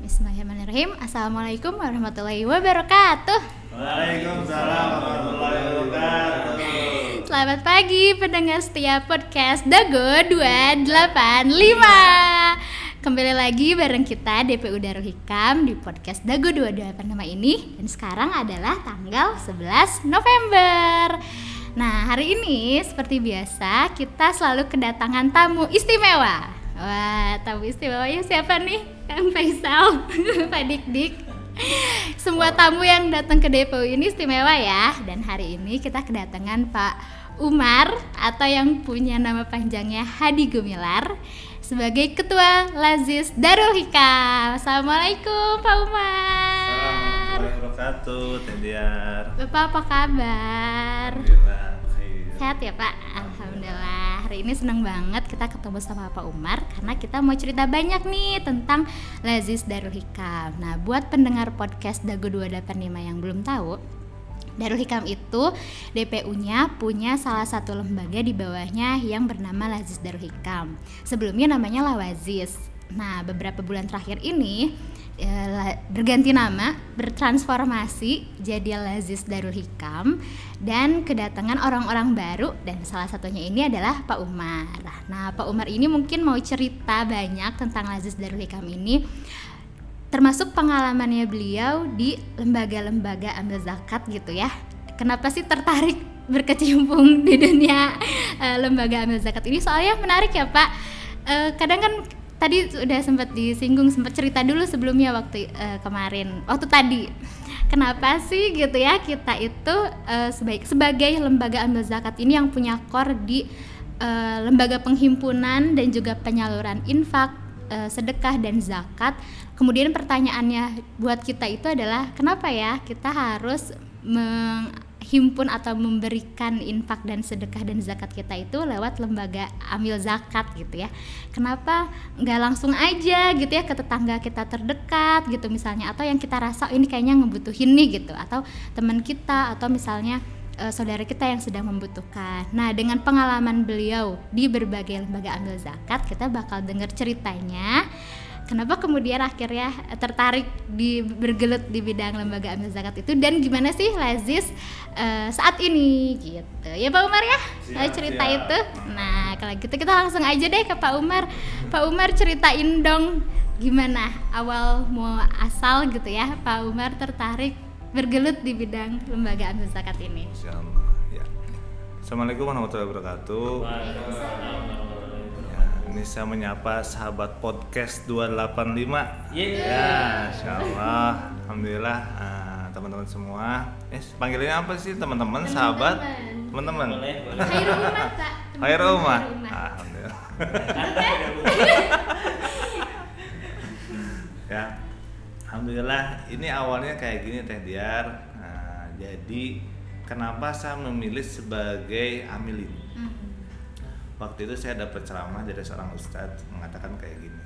Bismillahirrahmanirrahim. Assalamualaikum warahmatullahi wabarakatuh. Waalaikumsalam warahmatullahi wabarakatuh. Selamat pagi pendengar setia podcast Dago 285 Kembali lagi bareng kita DPU Darul Hikam di podcast Dago 285 ini. Dan sekarang adalah tanggal 11 November. Nah hari ini seperti biasa kita selalu kedatangan tamu istimewa Wah tamu istimewanya siapa nih? Kang Faisal, Pak Dik Dik semua tamu yang datang ke DPU ini istimewa ya dan hari ini kita kedatangan Pak Umar atau yang punya nama panjangnya Hadi Gumilar sebagai Ketua Lazis Darul Hikam. Assalamualaikum Pak Umar. Assalamualaikum warahmatullahi. Bapak apa kabar? Alhamdulillah. Sehat ya Pak? Alhamdulillah Hari ini seneng banget kita ketemu sama Pak Umar Karena kita mau cerita banyak nih tentang Lazis Darul Hikam. Nah buat pendengar podcast Dago 285 yang belum tahu Darul Hikam itu DPU-nya punya salah satu lembaga di bawahnya yang bernama Lazis Darul Hikam. Sebelumnya namanya Lawazis. Nah beberapa bulan terakhir ini eh, berganti nama, bertransformasi jadi Lazis Darul Hikam dan kedatangan orang-orang baru dan salah satunya ini adalah Pak Umar. Nah, Pak Umar ini mungkin mau cerita banyak tentang Lazis Darul Hikam ini termasuk pengalamannya beliau di lembaga-lembaga ambil zakat gitu ya. Kenapa sih tertarik berkecimpung di dunia eh, lembaga ambil zakat ini? Soalnya menarik ya Pak. Eh, kadang kan tadi sudah sempat disinggung sempat cerita dulu sebelumnya waktu eh, kemarin. Waktu tadi. Kenapa sih gitu ya kita itu eh, sebaik sebagai lembaga ambil zakat ini yang punya core di eh, lembaga penghimpunan dan juga penyaluran infak eh, sedekah dan zakat. Kemudian pertanyaannya buat kita itu adalah kenapa ya kita harus menghimpun atau memberikan infak dan sedekah dan zakat kita itu lewat lembaga amil zakat gitu ya kenapa nggak langsung aja gitu ya ke tetangga kita terdekat gitu misalnya atau yang kita rasa ini kayaknya ngebutuhin nih gitu atau teman kita atau misalnya eh, saudara kita yang sedang membutuhkan. Nah, dengan pengalaman beliau di berbagai lembaga ambil zakat, kita bakal dengar ceritanya. Kenapa kemudian akhirnya tertarik di bergelut di bidang lembaga ambil zakat itu dan gimana sih Lazis eh, saat ini gitu. Ya Pak Umar ya, saya Siap, cerita siap. itu. Nah, kalau gitu kita langsung aja deh ke Pak Umar. Pak Umar ceritain dong gimana awal mau asal gitu ya Pak Umar tertarik bergelut di bidang lembaga ambil zakat ini. Insyaallah. Ya. Assalamualaikum warahmatullahi wabarakatuh. Ini saya menyapa sahabat podcast 285. Ya, insyaallah. Alhamdulillah ah, teman-teman semua. Eh, panggilannya apa sih teman-teman, sahabat? Teman-teman. Khairul Ummah, Pak. Teman-teman Khairul Ummah. Khairul Ummah. Alhamdulillah. ya. Alhamdulillah ini awalnya kayak gini Teh Diar. Nah, jadi kenapa saya memilih sebagai amilin? Hmm. Waktu itu saya dapat ceramah dari seorang ustadz mengatakan kayak gini.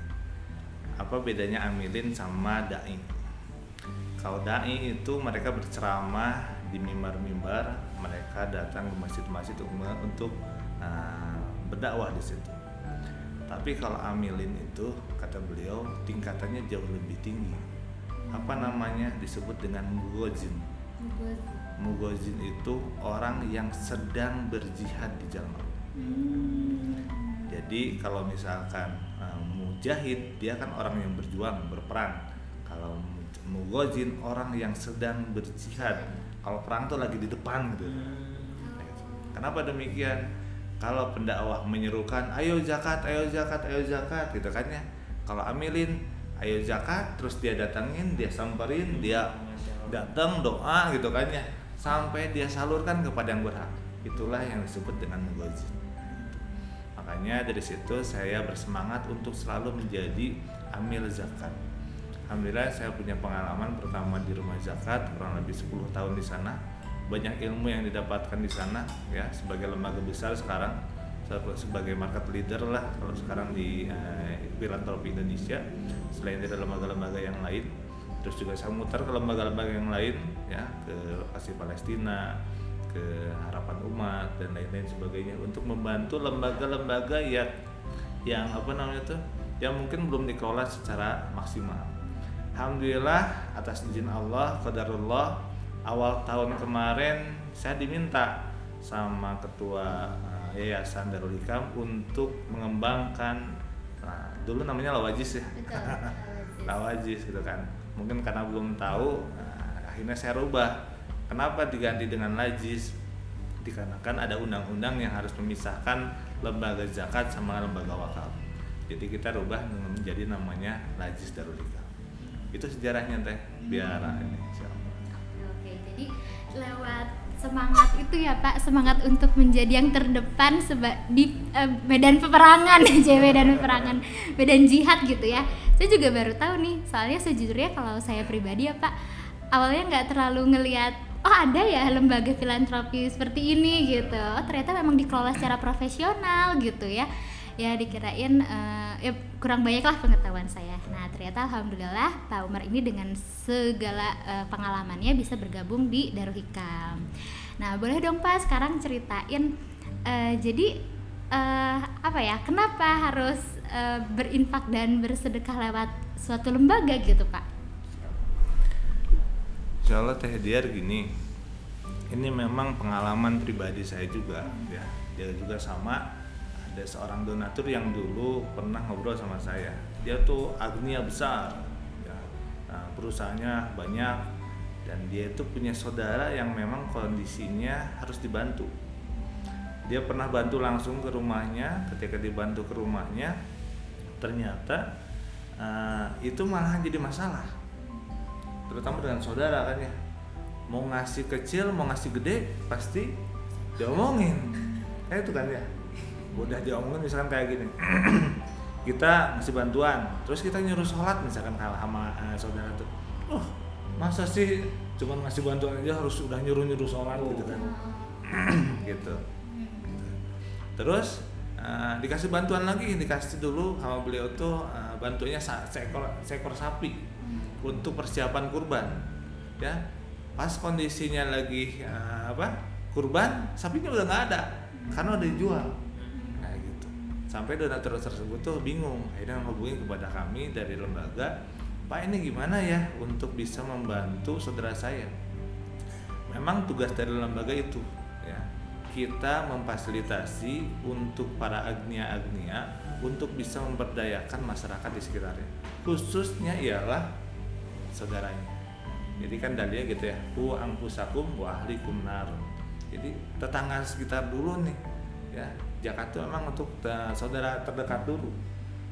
Apa bedanya amilin sama dai? Kalau dai itu mereka berceramah di mimbar-mimbar, mereka datang ke masjid-masjid untuk, uh, berdakwah di situ. Tapi kalau amilin itu kata beliau tingkatannya jauh lebih tinggi. Apa namanya disebut dengan mugozin. Mugozin itu orang yang sedang berjihad di jalan Allah. Jadi kalau misalkan uh, mujahid dia kan orang yang berjuang berperang. Kalau mu- mugozin orang yang sedang berjihad. Kalau perang tuh lagi di depan gitu. Kenapa demikian? Kalau pendakwah menyerukan, ayo zakat, ayo zakat, ayo zakat, gitu kan ya. Kalau amilin, ayo zakat, terus dia datangin, dia samperin, dia datang doa gitu kan ya, sampai dia salurkan kepada yang berhak. Itulah yang disebut dengan mugozin. Makanya dari situ saya bersemangat untuk selalu menjadi amil zakat. Alhamdulillah saya punya pengalaman pertama di rumah zakat kurang lebih 10 tahun di sana. Banyak ilmu yang didapatkan di sana ya sebagai lembaga besar sekarang se- sebagai market leader lah kalau sekarang di eh, filantropi Indonesia selain dari lembaga-lembaga yang lain terus juga saya muter ke lembaga-lembaga yang lain ya ke lokasi Palestina ke harapan umat dan lain-lain sebagainya untuk membantu lembaga-lembaga yang yang apa namanya tuh yang mungkin belum dikelola secara maksimal. Alhamdulillah atas izin Allah, qadarullah awal tahun kemarin saya diminta sama ketua uh, Yayasan Darul Hikam untuk mengembangkan nah, dulu namanya Lawajis ya. Lawajis gitu kan. Mungkin karena belum tahu nah, akhirnya saya rubah. Kenapa diganti dengan Lajis? Dikarenakan ada undang-undang yang harus memisahkan lembaga zakat sama lembaga wakaf. Jadi kita rubah menjadi namanya Lajis Darul Hikam. Itu sejarahnya teh biar ini Oke, jadi lewat semangat itu ya Pak, semangat untuk menjadi yang terdepan seba di eh, medan peperangan aja medan peperangan, medan jihad gitu ya. Saya juga baru tahu nih, soalnya sejujurnya kalau saya pribadi ya Pak, awalnya nggak terlalu ngelihat oh ada ya lembaga filantropi seperti ini gitu. Oh ternyata memang dikelola secara profesional gitu ya. Ya dikirain uh, ya kurang banyak lah pengetahuan saya. Nah ternyata alhamdulillah Pak Umar ini dengan segala uh, pengalamannya bisa bergabung di Darul Hikam. Nah boleh dong Pak sekarang ceritain uh, jadi uh, apa ya kenapa harus uh, berinfak dan bersedekah lewat suatu lembaga gitu Pak Insya Allah Teh Diar gini ini memang pengalaman pribadi saya juga ya. Dia juga sama ada seorang donatur yang dulu pernah ngobrol sama saya. Dia tuh agnia besar ya. Nah, perusahaannya banyak dan dia itu punya saudara yang memang kondisinya harus dibantu. Dia pernah bantu langsung ke rumahnya ketika dibantu ke rumahnya ternyata uh, itu malahan jadi masalah terutama dengan saudara kan ya. Mau ngasih kecil mau ngasih gede pasti diomongin. Kayak itu kan ya. Udah diomongin misalkan kayak gini. Kita ngasih bantuan terus kita nyuruh sholat misalkan sama uh, saudara tuh. Oh masa sih cuma ngasih bantuan aja harus udah nyuruh nyuruh sholat gitu kan? Gitu. Terus uh, dikasih bantuan lagi dikasih dulu sama beliau tuh uh, bantuannya seekor seekor sapi untuk persiapan kurban ya. Pas kondisinya lagi uh, apa kurban sapinya udah nggak ada karena udah dijual. Kayak gitu. Sampai donatur tersebut tuh bingung akhirnya menghubungi kepada kami dari lembaga pak ini gimana ya untuk bisa membantu saudara saya? Memang tugas dari lembaga itu ya. Kita memfasilitasi untuk para agnia-agnia untuk bisa memberdayakan masyarakat di sekitarnya. Khususnya ialah saudaranya. Jadi kan dalilnya gitu ya hu angpusakum wa ahlikum nar. Jadi tetangga sekitar dulu nih ya zakat itu memang untuk saudara terdekat dulu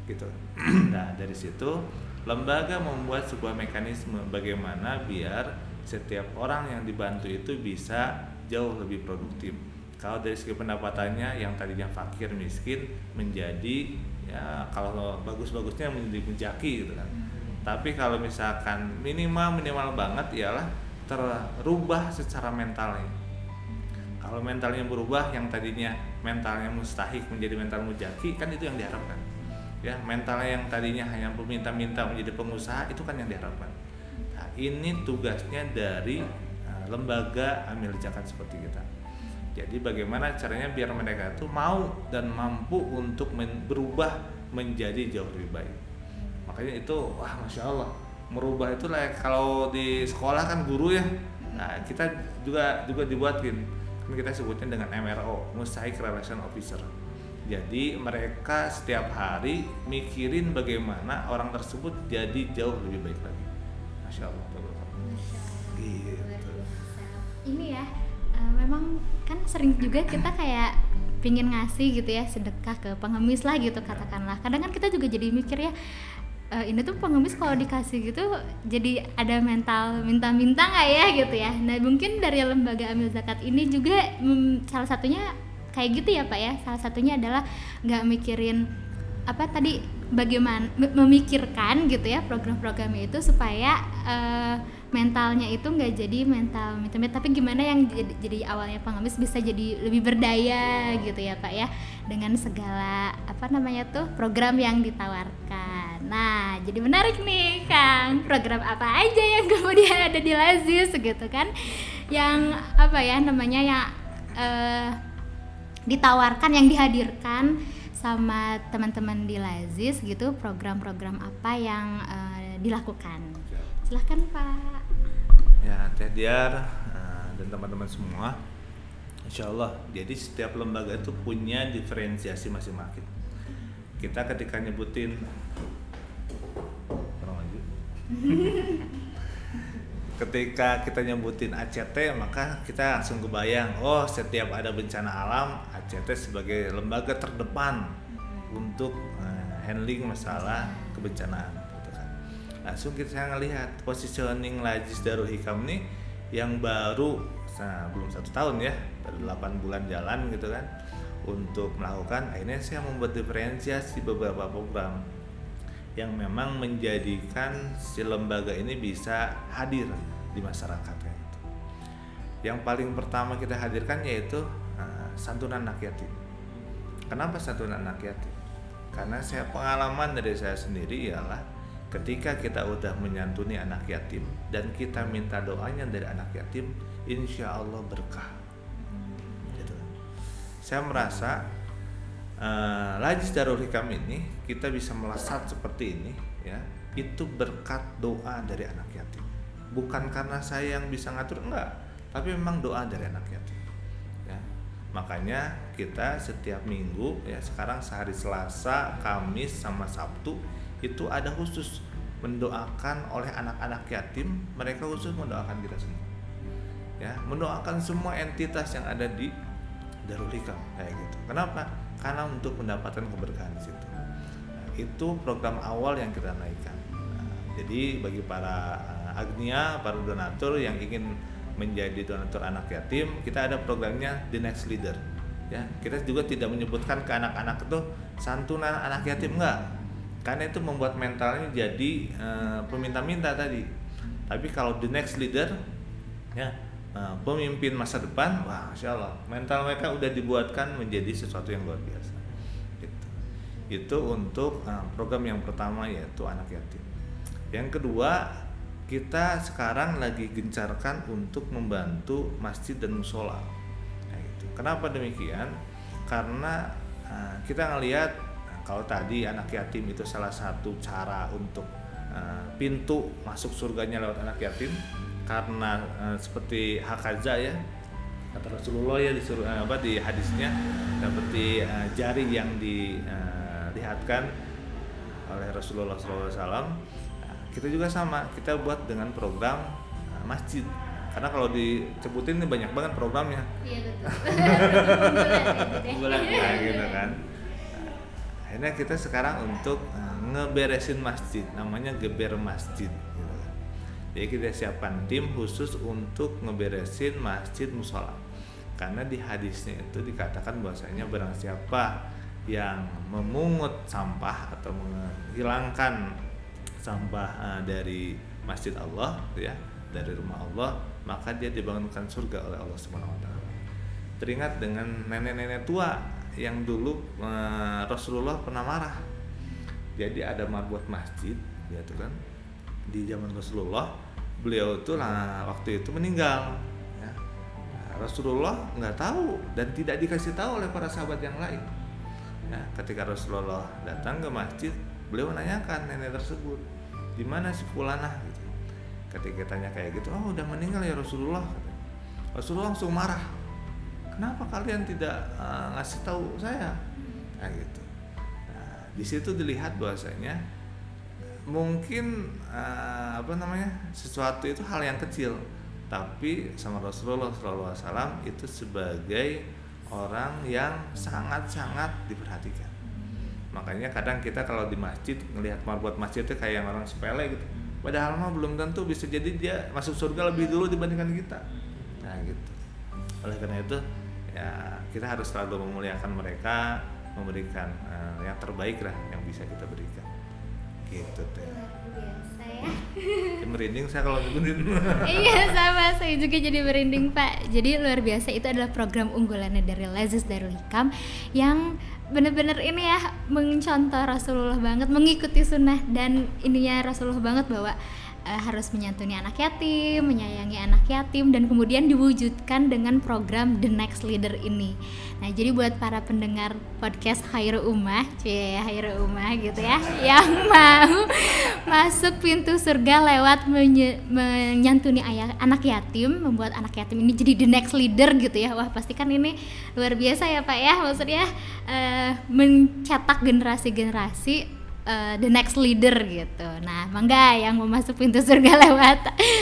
gitu. Nah dari situ lembaga membuat sebuah mekanisme bagaimana biar setiap orang yang dibantu itu bisa jauh lebih produktif. Kalau dari segi pendapatannya yang tadinya fakir miskin menjadi ya kalau bagus-bagusnya menjadi menjaki gitu kan tapi kalau misalkan minimal minimal banget ialah terubah secara mentalnya. Kalau mentalnya berubah yang tadinya mentalnya mustahik menjadi mental mujaki kan itu yang diharapkan. Ya mentalnya yang tadinya hanya meminta-minta menjadi pengusaha itu kan yang diharapkan. Nah, ini tugasnya dari uh, lembaga amil zakat seperti kita. Jadi bagaimana caranya biar mereka itu mau dan mampu untuk berubah menjadi jauh lebih baik makanya itu wah masya Allah. Merubah itu lah kalau di sekolah kan guru ya. Nah kita juga juga dibuatin kan kita sebutnya dengan MRO Mustahik Relation Officer. Jadi mereka setiap hari mikirin bagaimana orang tersebut jadi jauh lebih baik lagi. Masya Allah gitu. Ini ya uh, memang kan sering juga kita kayak pingin ngasih gitu ya sedekah ke pengemis lah gitu katakanlah. Kadang kan kita juga jadi mikir ya uh, ini tuh pengemis kalau dikasih gitu jadi ada mental minta-minta nggak ya gitu ya. Nah mungkin dari lembaga amil zakat ini juga mm, salah satunya kayak gitu ya pak ya. Salah satunya adalah nggak mikirin apa tadi bagaimana memikirkan gitu ya program-programnya itu supaya uh, mentalnya itu nggak jadi mental minta tapi gimana yang jadi, jadi awalnya pengemis bisa jadi lebih berdaya gitu ya pak ya? Dengan segala apa namanya tuh program yang ditawarkan. Nah jadi menarik nih kang. Program apa aja yang kemudian ada di Lazis gitu kan? Yang apa ya namanya yang uh, ditawarkan yang dihadirkan sama teman-teman di Lazis gitu program-program apa yang uh, dilakukan. Silahkan Pak. Ya Teh Diar uh, dan teman-teman semua, Insya Allah. Jadi setiap lembaga itu punya diferensiasi masing-masing. Kita ketika nyebutin ketika kita nyebutin ACT maka kita langsung kebayang oh setiap ada bencana alam ACT sebagai lembaga terdepan untuk uh, handling masalah kebencanaan. Langsung kita ngelihat positioning Lajis Darul Hikam ini yang baru nah, belum satu tahun ya baru 8 bulan jalan gitu kan untuk melakukan akhirnya saya membuat diferensiasi beberapa program yang memang menjadikan si lembaga ini bisa hadir di masyarakatnya itu. Yang paling pertama kita hadirkan yaitu uh, santunan anak yatim. Kenapa santunan anak yatim? Karena saya pengalaman dari saya sendiri ialah ketika kita udah menyantuni anak yatim dan kita minta doanya dari anak yatim, insya Allah berkah. Gitu. Saya merasa uh, Lajis Darul Hikam ini kita bisa melesat seperti ini ya itu berkat doa dari anak yatim bukan karena saya yang bisa ngatur enggak tapi memang doa dari anak yatim ya makanya kita setiap minggu ya sekarang sehari Selasa Kamis sama Sabtu itu ada khusus mendoakan oleh anak-anak yatim mereka khusus mendoakan kita semua ya mendoakan semua entitas yang ada di Darul Hikam kayak gitu kenapa karena untuk mendapatkan keberkahan di situ. Nah, itu program awal yang kita naikkan. Nah, jadi bagi para uh, agnia, para donatur yang ingin menjadi donatur anak yatim, kita ada programnya The Next Leader. Ya, kita juga tidak menyebutkan ke anak-anak itu santunan anak yatim enggak. Karena itu membuat mentalnya jadi uh, peminta-minta tadi. Tapi kalau the next leader ya Nah, pemimpin masa depan, wah, masya Allah, mental mereka udah dibuatkan menjadi sesuatu yang luar biasa. Itu, itu untuk uh, program yang pertama yaitu anak yatim. Yang kedua, kita sekarang lagi gencarkan untuk membantu masjid dan musola. Nah, gitu. Kenapa demikian? Karena uh, kita ngelihat kalau tadi anak yatim itu salah satu cara untuk uh, pintu masuk surganya lewat anak yatim karena uh, seperti hakaza ya kata Rasulullah ya disuruh uh, apa di hadisnya seperti uh, jari yang dilihatkan uh, oleh Rasulullah SAW uh, kita juga sama kita buat dengan program uh, masjid. Karena kalau disebutin ini banyak banget programnya. Iya betul. Nah, gitu kan. nah, akhirnya kita sekarang untuk uh, ngeberesin masjid namanya geber masjid jadi kita siapkan tim khusus untuk ngeberesin masjid musola. Karena di hadisnya itu dikatakan bahwasanya barang siapa yang memungut sampah atau menghilangkan sampah uh, dari masjid Allah ya, dari rumah Allah, maka dia dibangunkan surga oleh Allah Subhanahu wa taala. Teringat dengan nenek-nenek tua yang dulu uh, Rasulullah pernah marah. Jadi ada marbot masjid, ya tuh kan, di zaman Rasulullah beliau itu lah waktu itu meninggal ya. Rasulullah nggak tahu dan tidak dikasih tahu oleh para sahabat yang lain ya, ketika Rasulullah datang ke masjid beliau menanyakan nenek tersebut di mana si Fulanah gitu. ketika tanya kayak gitu oh udah meninggal ya Rasulullah Rasulullah langsung marah kenapa kalian tidak uh, ngasih tahu saya? Nah gitu. Nah, di situ dilihat bahwasanya mungkin uh, apa namanya sesuatu itu hal yang kecil. Tapi sama Rasulullah SAW itu sebagai orang yang sangat-sangat diperhatikan. Makanya kadang kita kalau di masjid melihat marbot masjid itu kayak yang orang sepele gitu. Padahal mah belum tentu bisa jadi dia masuk surga lebih dulu dibandingkan kita. Nah gitu. Oleh karena itu ya kita harus selalu memuliakan mereka memberikan uh, yang terbaik lah yang bisa kita berikan. Gitu teh. Biasa ya. Merinding saya kalau nyebutin iya sama. Saya juga jadi merinding pak. Jadi luar biasa itu adalah program unggulannya dari Lazis Darul Hikam yang bener-bener ini ya mencontoh Rasulullah banget mengikuti sunnah dan ininya Rasulullah banget bahwa uh, harus menyantuni anak yatim, menyayangi anak yatim dan kemudian diwujudkan dengan program The Next Leader ini. Nah, jadi buat para pendengar podcast Khairu Ummah, cie Khairu Ummah gitu ya, yang mau masuk pintu surga lewat menyantuni ayah, anak yatim, membuat anak yatim ini jadi the next leader gitu ya. Wah, pasti kan ini luar biasa ya, Pak ya. Maksudnya uh, mencetak generasi-generasi uh, the next leader gitu. Nah, mangga yang mau masuk pintu surga lewat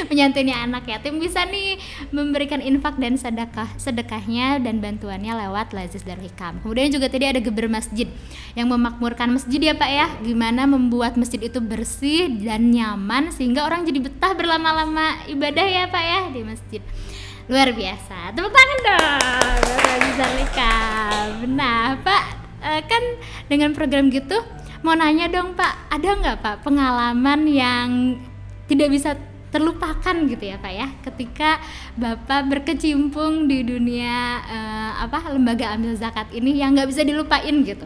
menyantuni anak yatim bisa nih memberikan infak dan sedekah sedekahnya dan bantuannya lewat Lazis Darul Hikam. Kemudian juga tadi ada geber masjid yang memakmurkan masjid ya Pak ya. Gimana membuat masjid itu bersih dan nyaman sehingga orang jadi betah berlama-lama ibadah ya Pak ya di masjid luar biasa tepuk tangan dong Lazis Darul Hikam nah Pak eh, kan dengan program gitu mau nanya dong Pak, ada nggak Pak pengalaman yang tidak bisa terlupakan gitu ya Pak ya ketika Bapak berkecimpung di dunia uh, apa lembaga ambil zakat ini yang nggak bisa dilupain gitu.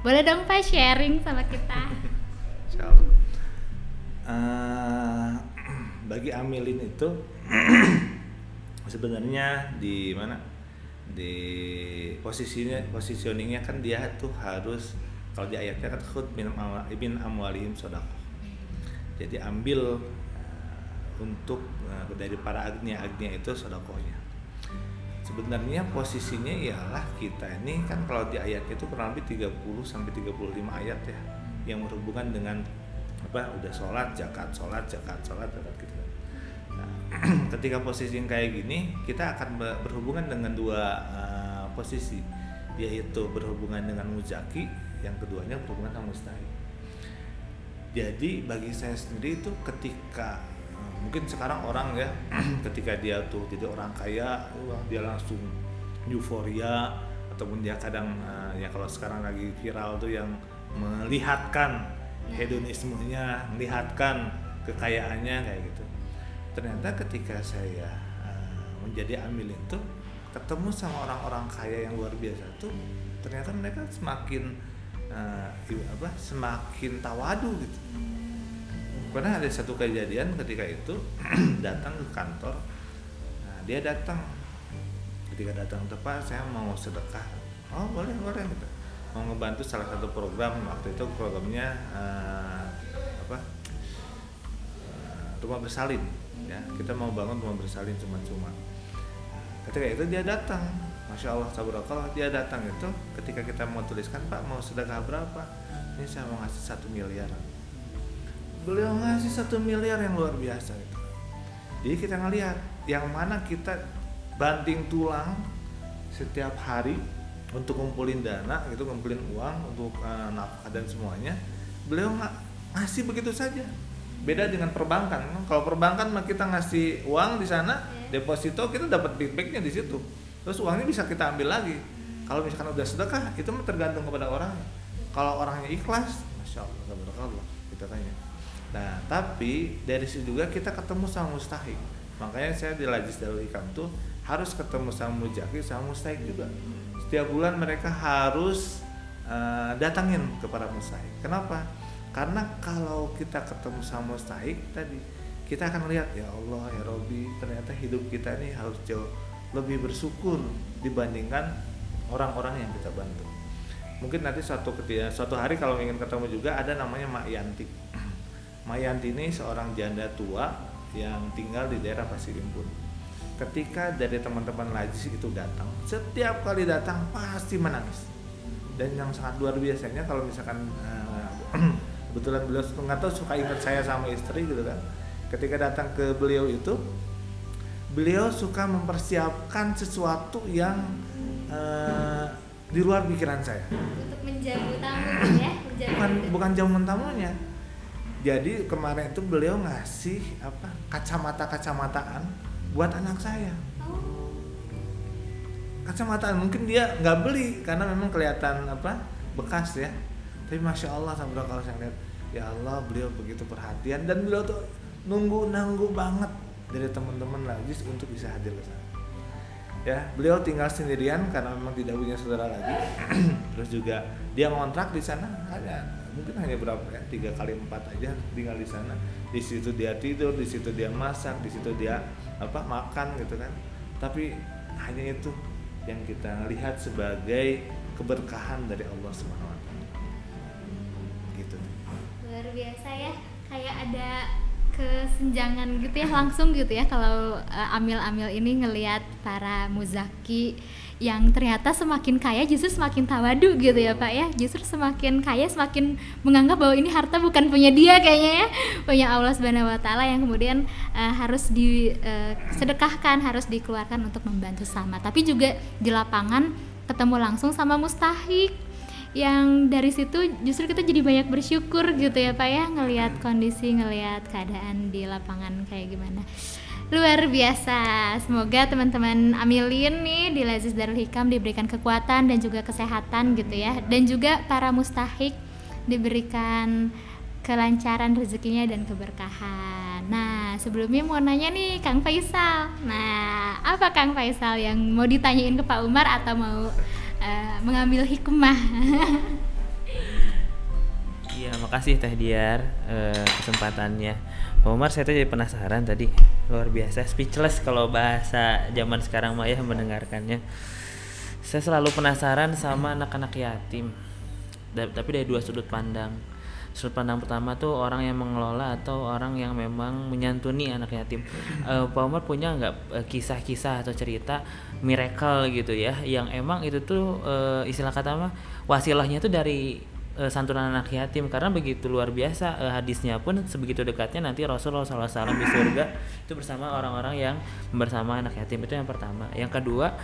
Boleh dong Pak sharing sama kita. Uh, bagi amilin itu sebenarnya di mana di posisinya positioningnya kan dia tuh harus kalau di ayatnya kan khud min amwalihim sodako. Jadi ambil uh, untuk uh, dari para agnia agnia itu sodakohnya. Sebenarnya posisinya ialah kita ini kan kalau di ayat itu kurang lebih 30 sampai 35 ayat ya yang berhubungan dengan apa udah sholat zakat sholat zakat sholat zakat gitu kan. Nah, ketika posisi yang kayak gini kita akan berhubungan dengan dua uh, posisi. Yaitu berhubungan dengan muzaki yang keduanya berhubungan sama mustahil jadi bagi saya sendiri itu ketika eh, mungkin sekarang orang ya ketika dia tuh jadi orang kaya dia langsung euforia ataupun dia kadang eh, ya kalau sekarang lagi viral tuh yang melihatkan hedonismenya melihatkan kekayaannya kayak gitu. Ternyata ketika saya uh, menjadi amil itu ketemu sama orang-orang kaya yang luar biasa tuh ternyata mereka semakin uh, apa semakin tawadu gitu. Karena ada satu kejadian ketika itu datang ke kantor nah, dia datang. Ketika datang tepat saya mau sedekah. Oh boleh boleh gitu. Mau ngebantu salah satu program. Waktu itu programnya uh, apa uh, rumah bersalin ya. Kita mau bangun rumah bersalin cuma-cuma. Ketika itu dia datang Masya Allah tabarakallah dia datang itu ketika kita mau tuliskan Pak mau sedekah berapa? Ini saya mau ngasih satu miliar. Beliau ngasih satu miliar yang luar biasa itu. Jadi kita ngelihat yang mana kita banting tulang setiap hari untuk ngumpulin dana gitu ngumpulin uang untuk uh, nafkah dan semuanya beliau nggak ngasih begitu saja. Beda dengan perbankan. Kalau perbankan mah kita ngasih uang di sana iya. deposito kita dapat feedbacknya di situ terus uangnya bisa kita ambil lagi. Kalau misalkan udah sedekah itu tergantung kepada orang. Kalau orangnya ikhlas masya allah Allah kita tanya. Nah tapi dari situ juga kita ketemu sama mustahik. Makanya saya di Lajis Darul Hikam tuh harus ketemu sama mujaki sama mustahik juga. Setiap bulan mereka harus uh, datangin kepada mustahik. Kenapa? Karena kalau kita ketemu sama mustahik tadi kita akan lihat ya Allah ya Robi ternyata hidup kita ini harus jauh lebih bersyukur dibandingkan orang-orang yang kita bantu. Mungkin nanti suatu ketika suatu hari kalau ingin ketemu juga ada namanya Mak Yanti. Mak Yanti ini seorang janda tua yang tinggal di daerah Pasir Impun. Ketika dari teman-teman Lajis itu datang, setiap kali datang pasti menangis. Dan yang sangat luar biasanya kalau misalkan uh, kebetulan beliau nggak tahu suka ingat saya sama istri gitu kan. Ketika datang ke beliau itu beliau suka mempersiapkan sesuatu yang uh, di luar pikiran saya. Untuk menjamu tamu ya, bukan bukan jamuan tamunya. Jadi kemarin itu beliau ngasih apa kacamata kacamataan buat anak saya. Oh. Kacamataan mungkin dia nggak beli karena memang kelihatan apa bekas ya. Tapi masya Allah sampai kalau saya lihat ya Allah beliau begitu perhatian dan beliau tuh nunggu nunggu banget dari teman-teman lagi untuk bisa hadir ke sana. Ya beliau tinggal sendirian karena memang tidak punya saudara lagi. Terus juga dia ngontrak di sana hanya mungkin hanya berapa ya tiga kali empat aja tinggal di sana. Di situ dia tidur di situ dia masak di situ dia apa makan gitu kan. Tapi hanya itu yang kita lihat sebagai keberkahan dari Allah Subhanahu wa taala. Gitu. Luar biasa ya, kayak ada kesenjangan gitu ya langsung gitu ya kalau uh, amil-amil ini ngelihat para muzaki yang ternyata semakin kaya justru semakin tawadu gitu ya Pak ya. Justru semakin kaya semakin menganggap bahwa ini harta bukan punya dia kayaknya ya punya Allah Subhanahu Wa Taala yang kemudian uh, harus disedekahkan uh, harus dikeluarkan untuk membantu sama. Tapi juga di lapangan ketemu langsung sama mustahik yang dari situ justru kita jadi banyak bersyukur gitu ya Pak ya ngelihat kondisi ngelihat keadaan di lapangan kayak gimana. Luar biasa. Semoga teman-teman Amilin nih di Lazis Darul Hikam diberikan kekuatan dan juga kesehatan gitu ya. Dan juga para mustahik diberikan kelancaran rezekinya dan keberkahan. Nah, sebelumnya mau nanya nih Kang Faisal. Nah, apa Kang Faisal yang mau ditanyain ke Pak Umar atau mau uh, mengambil hikmah? Iya, makasih Teh Diar uh, kesempatannya. Pak Umar saya tuh jadi penasaran tadi luar biasa speechless kalau bahasa zaman sekarang mah ya mendengarkannya. Saya selalu penasaran sama anak-anak yatim. Tapi dari dua sudut pandang. Sudut pandang pertama tuh orang yang mengelola atau orang yang memang menyantuni anak yatim. Uh, Pak Umar punya nggak kisah-kisah atau cerita miracle gitu ya, yang emang itu tuh uh, istilah kata mah wasilahnya tuh dari uh, santunan anak yatim. Karena begitu luar biasa uh, hadisnya pun sebegitu dekatnya nanti Rasulullah SAW di surga itu bersama orang-orang yang bersama anak yatim. Itu yang pertama. Yang kedua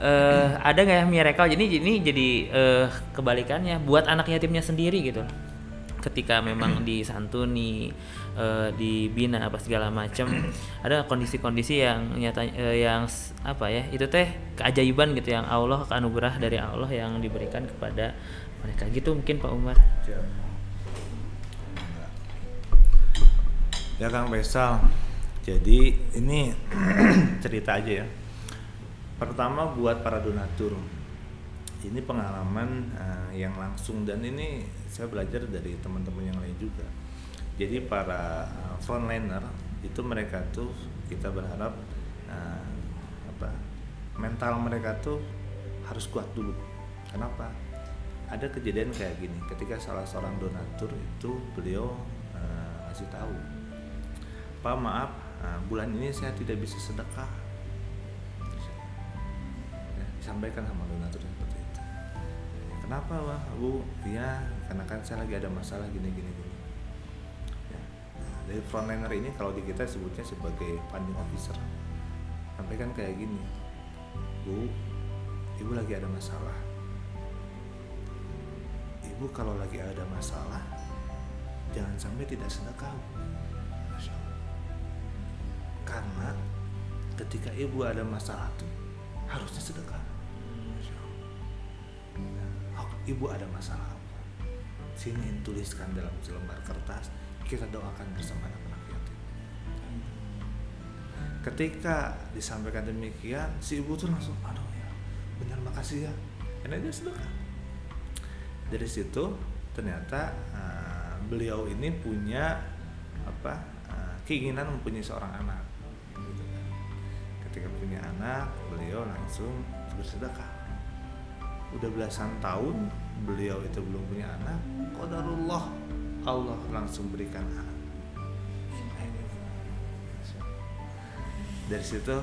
uh, ada nggak ya miracle? Jadi ini jadi uh, kebalikannya buat anak yatimnya sendiri gitu ketika memang disantuni uh, dibina apa segala macam ada kondisi-kondisi yang nyata uh, yang apa ya itu teh keajaiban gitu yang Allah anugerah dari Allah yang diberikan kepada mereka. Gitu mungkin Pak Umar. Ya Kang Faisal. Jadi ini cerita aja ya. Pertama buat para donatur ini pengalaman uh, yang langsung. Dan ini saya belajar dari teman-teman yang lain juga. Jadi para uh, frontliner itu mereka tuh kita berharap uh, apa mental mereka tuh harus kuat dulu. Kenapa? Ada kejadian kayak gini. Ketika salah seorang donatur itu beliau uh, ngasih tahu pak maaf uh, bulan ini saya tidak bisa sedekah. Ya, disampaikan sama donatur seperti itu kenapa wah bu ya karena kan saya lagi ada masalah gini gini gini. Ya. nah, dari frontliner ini kalau di kita sebutnya sebagai funding officer. Sampaikan kayak gini bu ibu lagi ada masalah. Ibu kalau lagi ada masalah jangan sampai tidak sedekah karena ketika ibu ada masalah tuh harusnya sedekah ibu ada masalah apa? Sini tuliskan dalam selembar kertas kita doakan bersama anak-anak yatim. Ketika disampaikan demikian si ibu tuh langsung aduh ya benar makasih ya. Karena dia sedekah. Dari situ ternyata uh, beliau ini punya apa uh, keinginan mempunyai seorang anak. Gitu kan. ketika punya anak beliau langsung bersedekah udah belasan tahun beliau itu belum punya anak qadarullah. Allah langsung berikan anak. Dari situ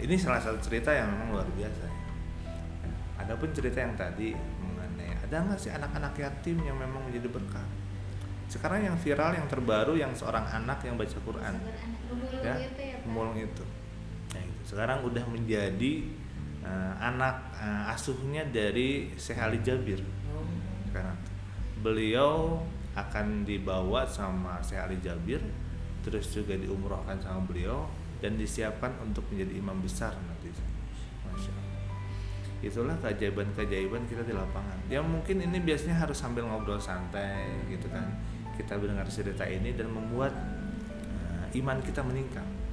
ini salah satu cerita yang memang luar biasa ya. Adapun cerita yang tadi ada nggak sih anak-anak yatim yang memang menjadi berkah? Sekarang yang viral yang terbaru yang seorang anak yang baca Quran. Ya pemulung itu. Nah, itu sekarang udah menjadi uh, anak uh, asuhnya dari Syekh Ali Jabir. Sekarang. Beliau akan dibawa sama Syekh Ali Jabir terus juga diumrohkan sama beliau dan disiapkan untuk menjadi imam besar nanti. Masya Allah. Itulah keajaiban-keajaiban kita di lapangan. Ya mungkin ini biasanya harus sambil ngobrol santai gitu kan. Kita mendengar cerita ini dan membuat uh, iman kita meningkat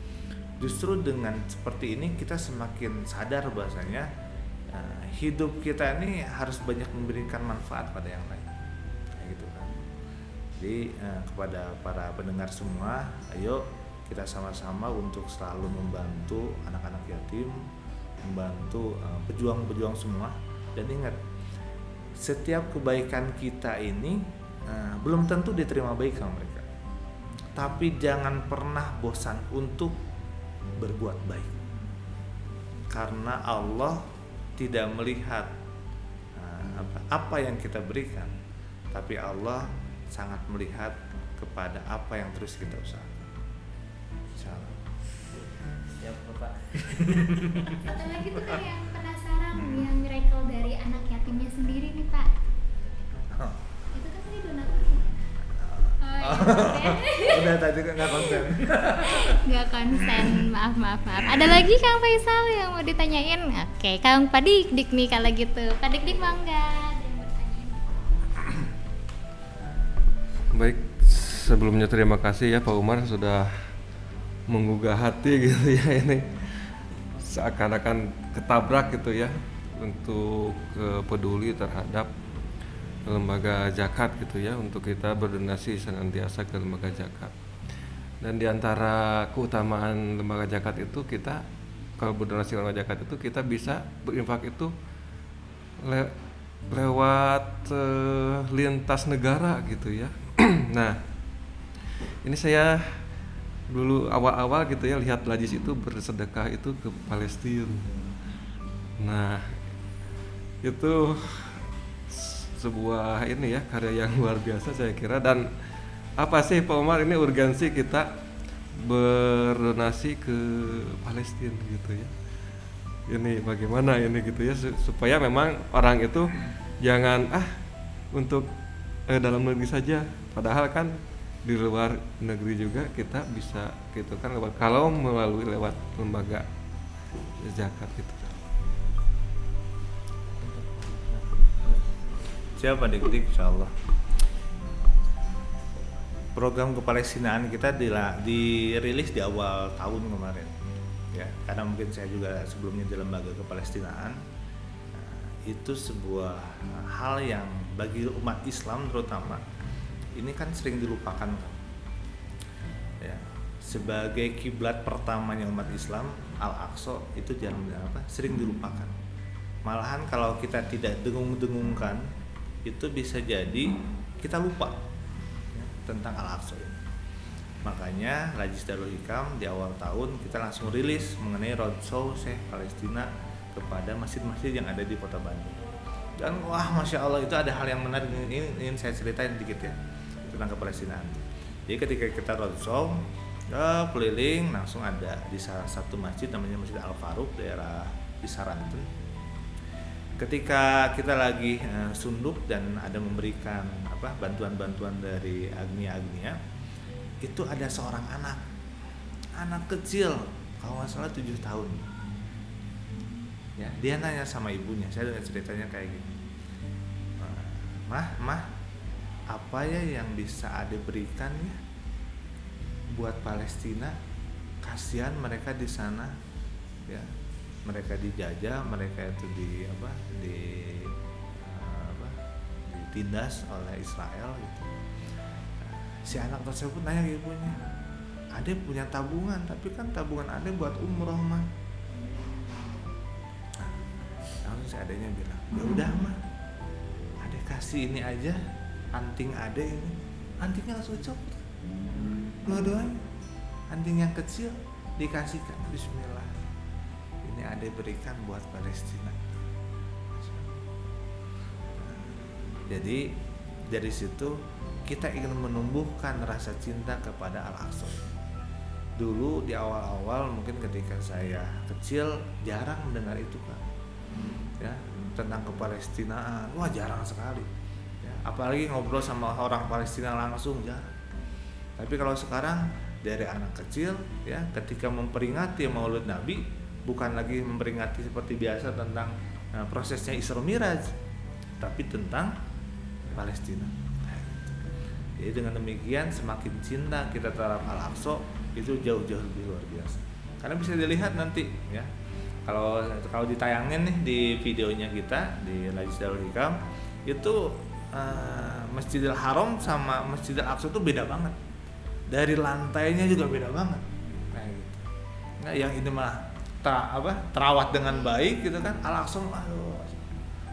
justru dengan seperti ini kita semakin sadar bahasanya Nah, hidup kita ini harus banyak memberikan manfaat pada yang lain. Kayak gitu kan. Jadi eh, kepada para pendengar semua ayo kita sama-sama untuk selalu membantu anak-anak yatim membantu eh, pejuang-pejuang semua. Dan ingat setiap kebaikan kita ini eh, belum tentu diterima baik sama mereka. Tapi jangan pernah bosan untuk berbuat baik karena Allah tidak melihat uh, apa, apa yang kita berikan, tapi Allah sangat melihat kepada apa yang terus kita usahakan. Insyaallah. Siap, Bapak. Satu lagi tuh yang penasaran yang miracle dari anak yatimnya sendiri nih Pak. Oh, Oh, udah tadi nggak konsen. Nggak konsen, maaf maaf maaf. Ada lagi Kang Faisal yang mau ditanyain? Oke, Kang Pak Dik nih kalau gitu. Pak Dik Dik mangga. Baik, sebelumnya terima kasih ya Pak Umar sudah menggugah hati gitu ya ini seakan-akan ketabrak gitu ya untuk eh, peduli terhadap lembaga zakat gitu ya untuk kita berdonasi senantiasa ke lembaga zakat. Dan di antara keutamaan lembaga zakat itu kita kalau berdonasi lembaga zakat itu kita bisa berinfak itu le- lewat eh, lintas negara gitu ya. Nah ini saya dulu awal-awal gitu ya lihat Lajis itu bersedekah itu ke Palestina. Nah itu sebuah ini ya karya yang luar biasa saya kira. Dan apa sih Pak Umar ini urgensi kita berdonasi ke Palestina gitu ya? Ini bagaimana ini gitu ya su- supaya memang orang itu jangan ah untuk eh, dalam negeri saja. Padahal kan di luar negeri juga kita bisa gitu kan kalau melalui lewat lembaga zakat gitu Siapa dik dik insyaallah. Program kepalestinaan kita dirilis di awal tahun kemarin. Ya, karena mungkin saya juga sebelumnya di lembaga kepalestinaan. Nah, itu sebuah hal yang bagi umat Islam terutama ini kan sering dilupakan kan. Ya, sebagai kiblat pertamanya umat Islam Al-Aqsa itu jangan apa sering dilupakan. Malahan kalau kita tidak dengung-dengungkan itu bisa jadi kita lupa tentang Al-Aqsa. Makanya Rajis Darul Hikam di awal tahun kita langsung rilis mengenai roadshow Syekh Palestina kepada masjid-masjid yang ada di kota Bandung. Dan wah masya Allah itu ada hal yang menarik ini, ingin saya ceritain dikit ya tentang kepalestinaan. Jadi ketika kita roadshow ya, keliling langsung ada di salah satu masjid namanya Masjid Al Faruq daerah di Saranten ketika kita lagi eh, sunduk dan ada memberikan apa bantuan-bantuan dari Agnia Agnia itu ada seorang anak. Anak kecil kalau nggak salah tujuh tahun. Ya dia nanya sama ibunya saya dengar ceritanya kayak gini. "Eh, mah mah apa ya yang bisa ada berikan ya buat Palestina? Kasihan mereka di sana. Ya mereka dijajah mereka itu di apa di eh, apa ditindas oleh Israel gitu. Si anak tersebut nanya ke ibunya Ade punya tabungan tapi kan tabungan Ade buat umroh mah. Nah, langsung si adanya bilang ya udah mah. Ade kasih ini aja anting Ade ini. Antingnya langsung dicopot. Dua-duanya anting yang kecil dikasihkan. Bismillah ini ada berikan buat Palestina. Jadi dari situ kita ingin menumbuhkan rasa cinta kepada Al-Aqsa. Dulu di awal-awal mungkin ketika saya kecil jarang mendengar itu kan ya tentang kepalestinaan. Wah jarang sekali. Ya, apalagi ngobrol sama orang Palestina langsung jarang. Tapi kalau sekarang dari anak kecil ya ketika memperingati Maulid Nabi bukan lagi memperingati seperti biasa tentang eh, prosesnya Isra Miraj tapi tentang Palestina. Nah. Jadi dengan demikian semakin cinta kita terhadap Al-Aqsa itu jauh-jauh lebih luar biasa. Karena bisa dilihat nanti ya kalau kalau ditayangin nih di videonya kita di Lajis Darul Hikam itu eh, Masjidil Haram sama Masjidil Aqsa itu beda banget dari lantainya juga beda banget kayak gitu nah yang ini mah ta, apa terawat dengan baik gitu kan Al Aqsa aduh.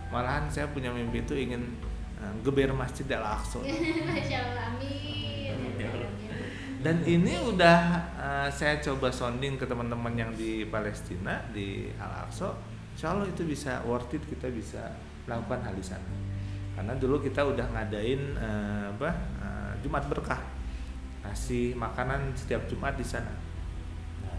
Malahan saya punya mimpi itu ingin eh, geber Masjid Al Aqsa. Dan ini udah uh, saya coba sounding ke teman-teman yang di Palestina di Al Aqsa. Insya Allah itu bisa worth it kita bisa melakukan hal di sana. Karena dulu kita udah ngadain uh, apa uh, Jumat berkah. Kasih makanan setiap Jumat di sana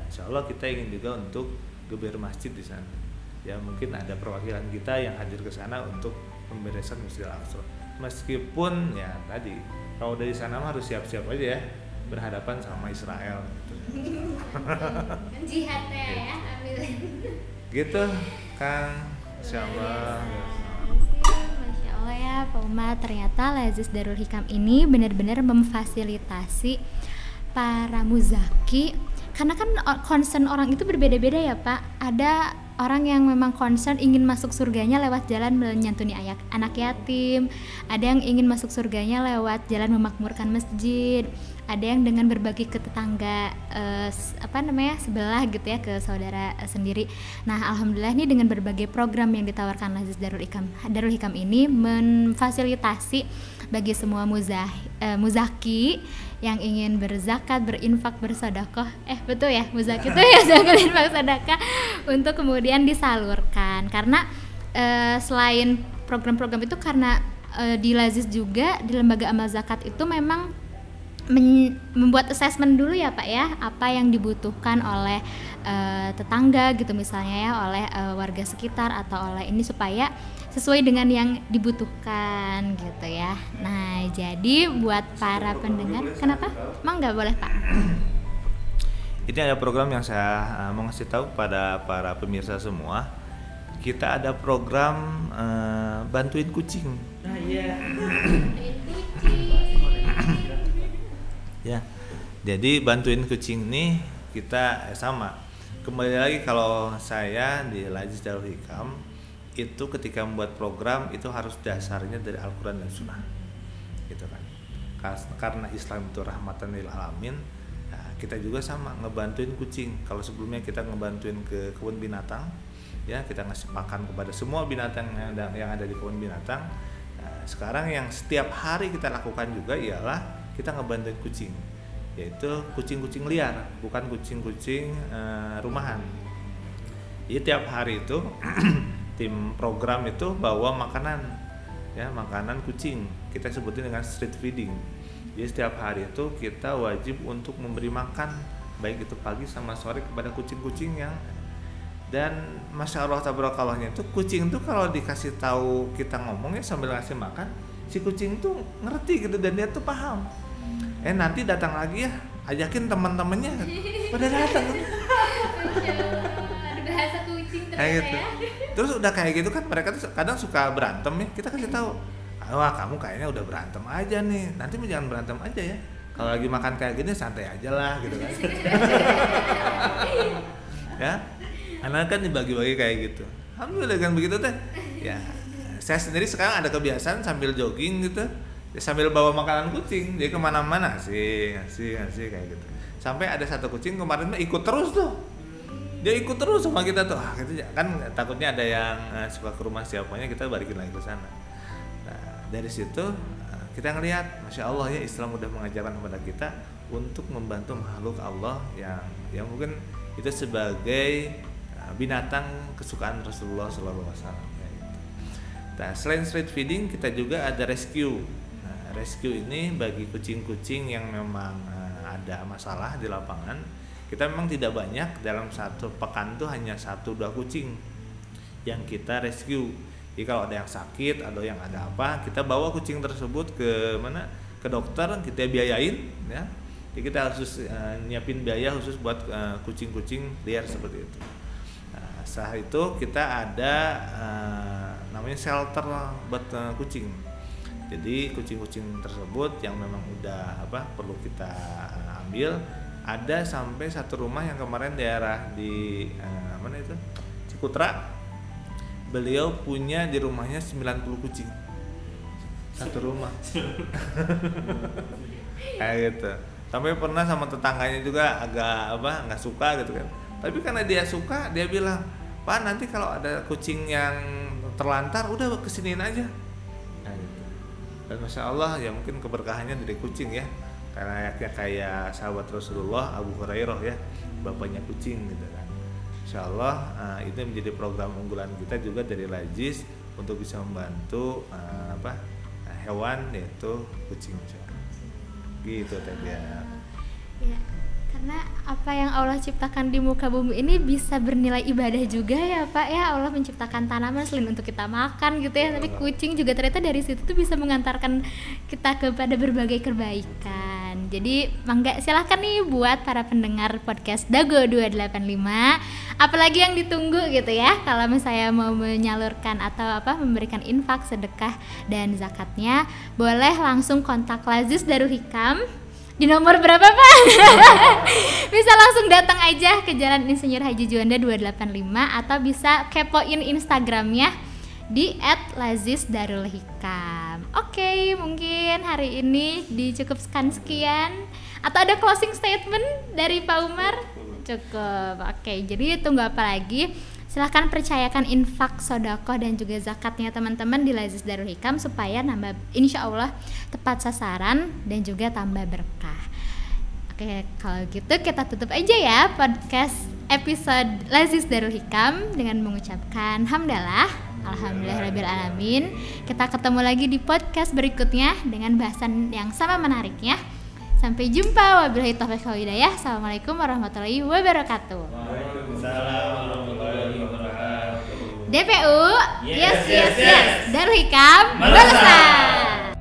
Insya Allah kita ingin juga untuk geber masjid di sana. Ya mungkin ada perwakilan kita yang hadir ke sana untuk pemberesan Masjid Al Aqsa. Meskipun ya tadi kalau dari sana mah harus siap-siap aja ya berhadapan sama Israel gitu. Kan jihadnya ya, ambil. gitu Kang. Insya Allah. Masya Allah ya Pak Umar ternyata Lazis Darul Hikam ini benar-benar memfasilitasi para muzaki karena kan concern orang itu berbeda-beda ya Pak. Ada orang yang memang concern ingin masuk surganya lewat jalan menyantuni ayak, anak yatim. Ada yang ingin masuk surganya lewat jalan memakmurkan masjid. Ada yang dengan berbagi ke tetangga eh, apa namanya sebelah gitu ya ke saudara eh, sendiri. Nah, alhamdulillah nih dengan berbagai program yang ditawarkan Lazis Darul Hikam Darul Hikam ini memfasilitasi bagi semua muzah eh, muzaki yang ingin berzakat, berinfak, bersedekah. Eh, betul ya, muzaki itu ya zakat, infak, sedekah untuk kemudian disalurkan. Karena eh, selain program-program itu karena eh, di Lazis juga di lembaga amal zakat itu memang membuat assessment dulu ya Pak ya apa yang dibutuhkan oleh eh, tetangga gitu misalnya ya oleh eh, warga sekitar atau oleh ini supaya sesuai dengan yang dibutuhkan gitu ya. Nah jadi buat para pendengar kenapa? Emang nggak boleh Pak? Ini ada program yang saya uh, mau ngasih tahu kepada para pemirsa semua. Kita ada program uh, bantuin kucing. Nah iya. Ya. Jadi bantuin kucing ini kita eh, sama. Kembali lagi kalau saya di Lajis Darul Hikam itu ketika membuat program itu harus dasarnya dari Al-Qur'an dan Sunnah. Gitu kan. Karena Islam itu rahmatan lil alamin, nah, kita juga sama ngebantuin kucing. Kalau sebelumnya kita ngebantuin ke kebun binatang, ya kita ngasih makan kepada semua binatang yang ada, yang ada di kebun binatang. Nah, sekarang yang setiap hari kita lakukan juga ialah kita ngebantuin kucing, yaitu kucing-kucing liar, bukan kucing-kucing eh, rumahan. Jadi tiap hari itu tim program itu bawa makanan, ya makanan kucing. Kita sebutin dengan street feeding. Jadi setiap hari itu kita wajib untuk memberi makan, baik itu pagi sama sore kepada kucing-kucing yang dan masya Allah tabarakalahnya itu kucing tuh kalau dikasih tahu kita ngomongnya sambil ngasih makan si kucing tuh ngerti gitu dan dia tuh paham eh nanti datang lagi ya ajakin teman-temannya pada datang kayak gitu. Terus udah kayak gitu kan mereka tuh kadang suka berantem ya. Kita kasih tahu wah kamu kayaknya udah berantem aja nih. Nanti jangan berantem aja ya. Kalau lagi makan kayak gini santai aja lah gitu kan. Ya? Karena kan dibagi-bagi kayak gitu. Alhamdulillah dengan begitu teh. Ya saya sendiri sekarang ada kebiasaan sambil jogging gitu. Ya sambil bawa makanan kucing. Dia ke mana-mana sih sih sih kayak gitu. Sampai ada satu kucing kemarin ikut terus tuh dia ikut terus sama kita tuh ah, gitu ya. kan takutnya ada yang eh, suka ke rumah siapanya kita balikin lagi ke sana nah dari situ eh, kita ngelihat masya Allah ya Islam udah mengajarkan kepada kita untuk membantu makhluk Allah yang yang mungkin itu sebagai eh, binatang kesukaan Rasulullah Wasallam kayak gitu. Nah, selain street feeding kita juga ada rescue. Nah, rescue ini bagi kucing-kucing yang memang eh, ada masalah di lapangan. Kita memang tidak banyak dalam satu pekan tuh hanya satu dua kucing yang kita rescue. Jadi kalau ada yang sakit atau yang ada apa, kita bawa kucing tersebut ke mana? Ke dokter, kita biayain, ya. Jadi kita harus eh, nyiapin biaya khusus buat eh, kucing-kucing liar seperti itu. Nah, setelah itu kita ada eh, namanya shelter buat eh, kucing. Jadi kucing-kucing tersebut yang memang udah apa perlu kita ambil ada sampai satu rumah yang kemarin daerah di eh, mana itu? Cikutra. Beliau punya di rumahnya 90 kucing. Satu rumah. Kayak gitu. Sampai pernah sama tetangganya juga agak apa nggak suka gitu kan. Tapi karena dia suka dia bilang pak nanti kalau ada kucing yang terlantar udah kesiniin aja. Gitu. dan masya Allah ya mungkin keberkahannya dari kucing ya karena layaknya kayak sahabat Rasulullah Abu Hurairah ya bapaknya kucing gitu kan. Insya Allah uh, itu menjadi program unggulan kita juga dari Lajis untuk bisa membantu uh, apa hewan yaitu kucing gitu tadi ya. Ya, karena apa yang Allah ciptakan di muka bumi ini bisa bernilai ibadah juga ya Pak ya. Allah menciptakan tanaman selain untuk kita makan gitu ya. Tapi kucing juga ternyata dari situ tuh bisa mengantarkan kita kepada berbagai kebaikan jadi mangga silahkan nih buat para pendengar podcast Dago 285 apalagi yang ditunggu gitu ya kalau misalnya mau menyalurkan atau apa memberikan infak sedekah dan zakatnya boleh langsung kontak Lazis Darul Hikam di nomor berapa pak? bisa langsung datang aja ke Jalan Insinyur Haji Juanda 285 atau bisa kepoin Instagramnya di @lazizdarulhikam. Oke, mungkin hari ini dicukupkan sekian atau ada closing statement dari Pak Umar? Cukup. Oke, jadi tunggu apa lagi? Silahkan percayakan infak, sodakoh dan juga zakatnya teman-teman di Lazis Darul Hikam supaya nambah insya Allah tepat sasaran dan juga tambah berkah. Oke, kalau gitu kita tutup aja ya podcast episode Lazis Darul Hikam dengan mengucapkan hamdalah Alhamdulillahirrahmanirrahim Kita ketemu lagi di podcast berikutnya Dengan bahasan yang sama menariknya Sampai jumpa. Wabillahi taufiq wal hidayah. Assalamualaikum warahmatullahi wabarakatuh. Waalaikumsalam warahmatullahi wabarakatuh. DPU Yes, yes, yes. Darul Hikam. Melesat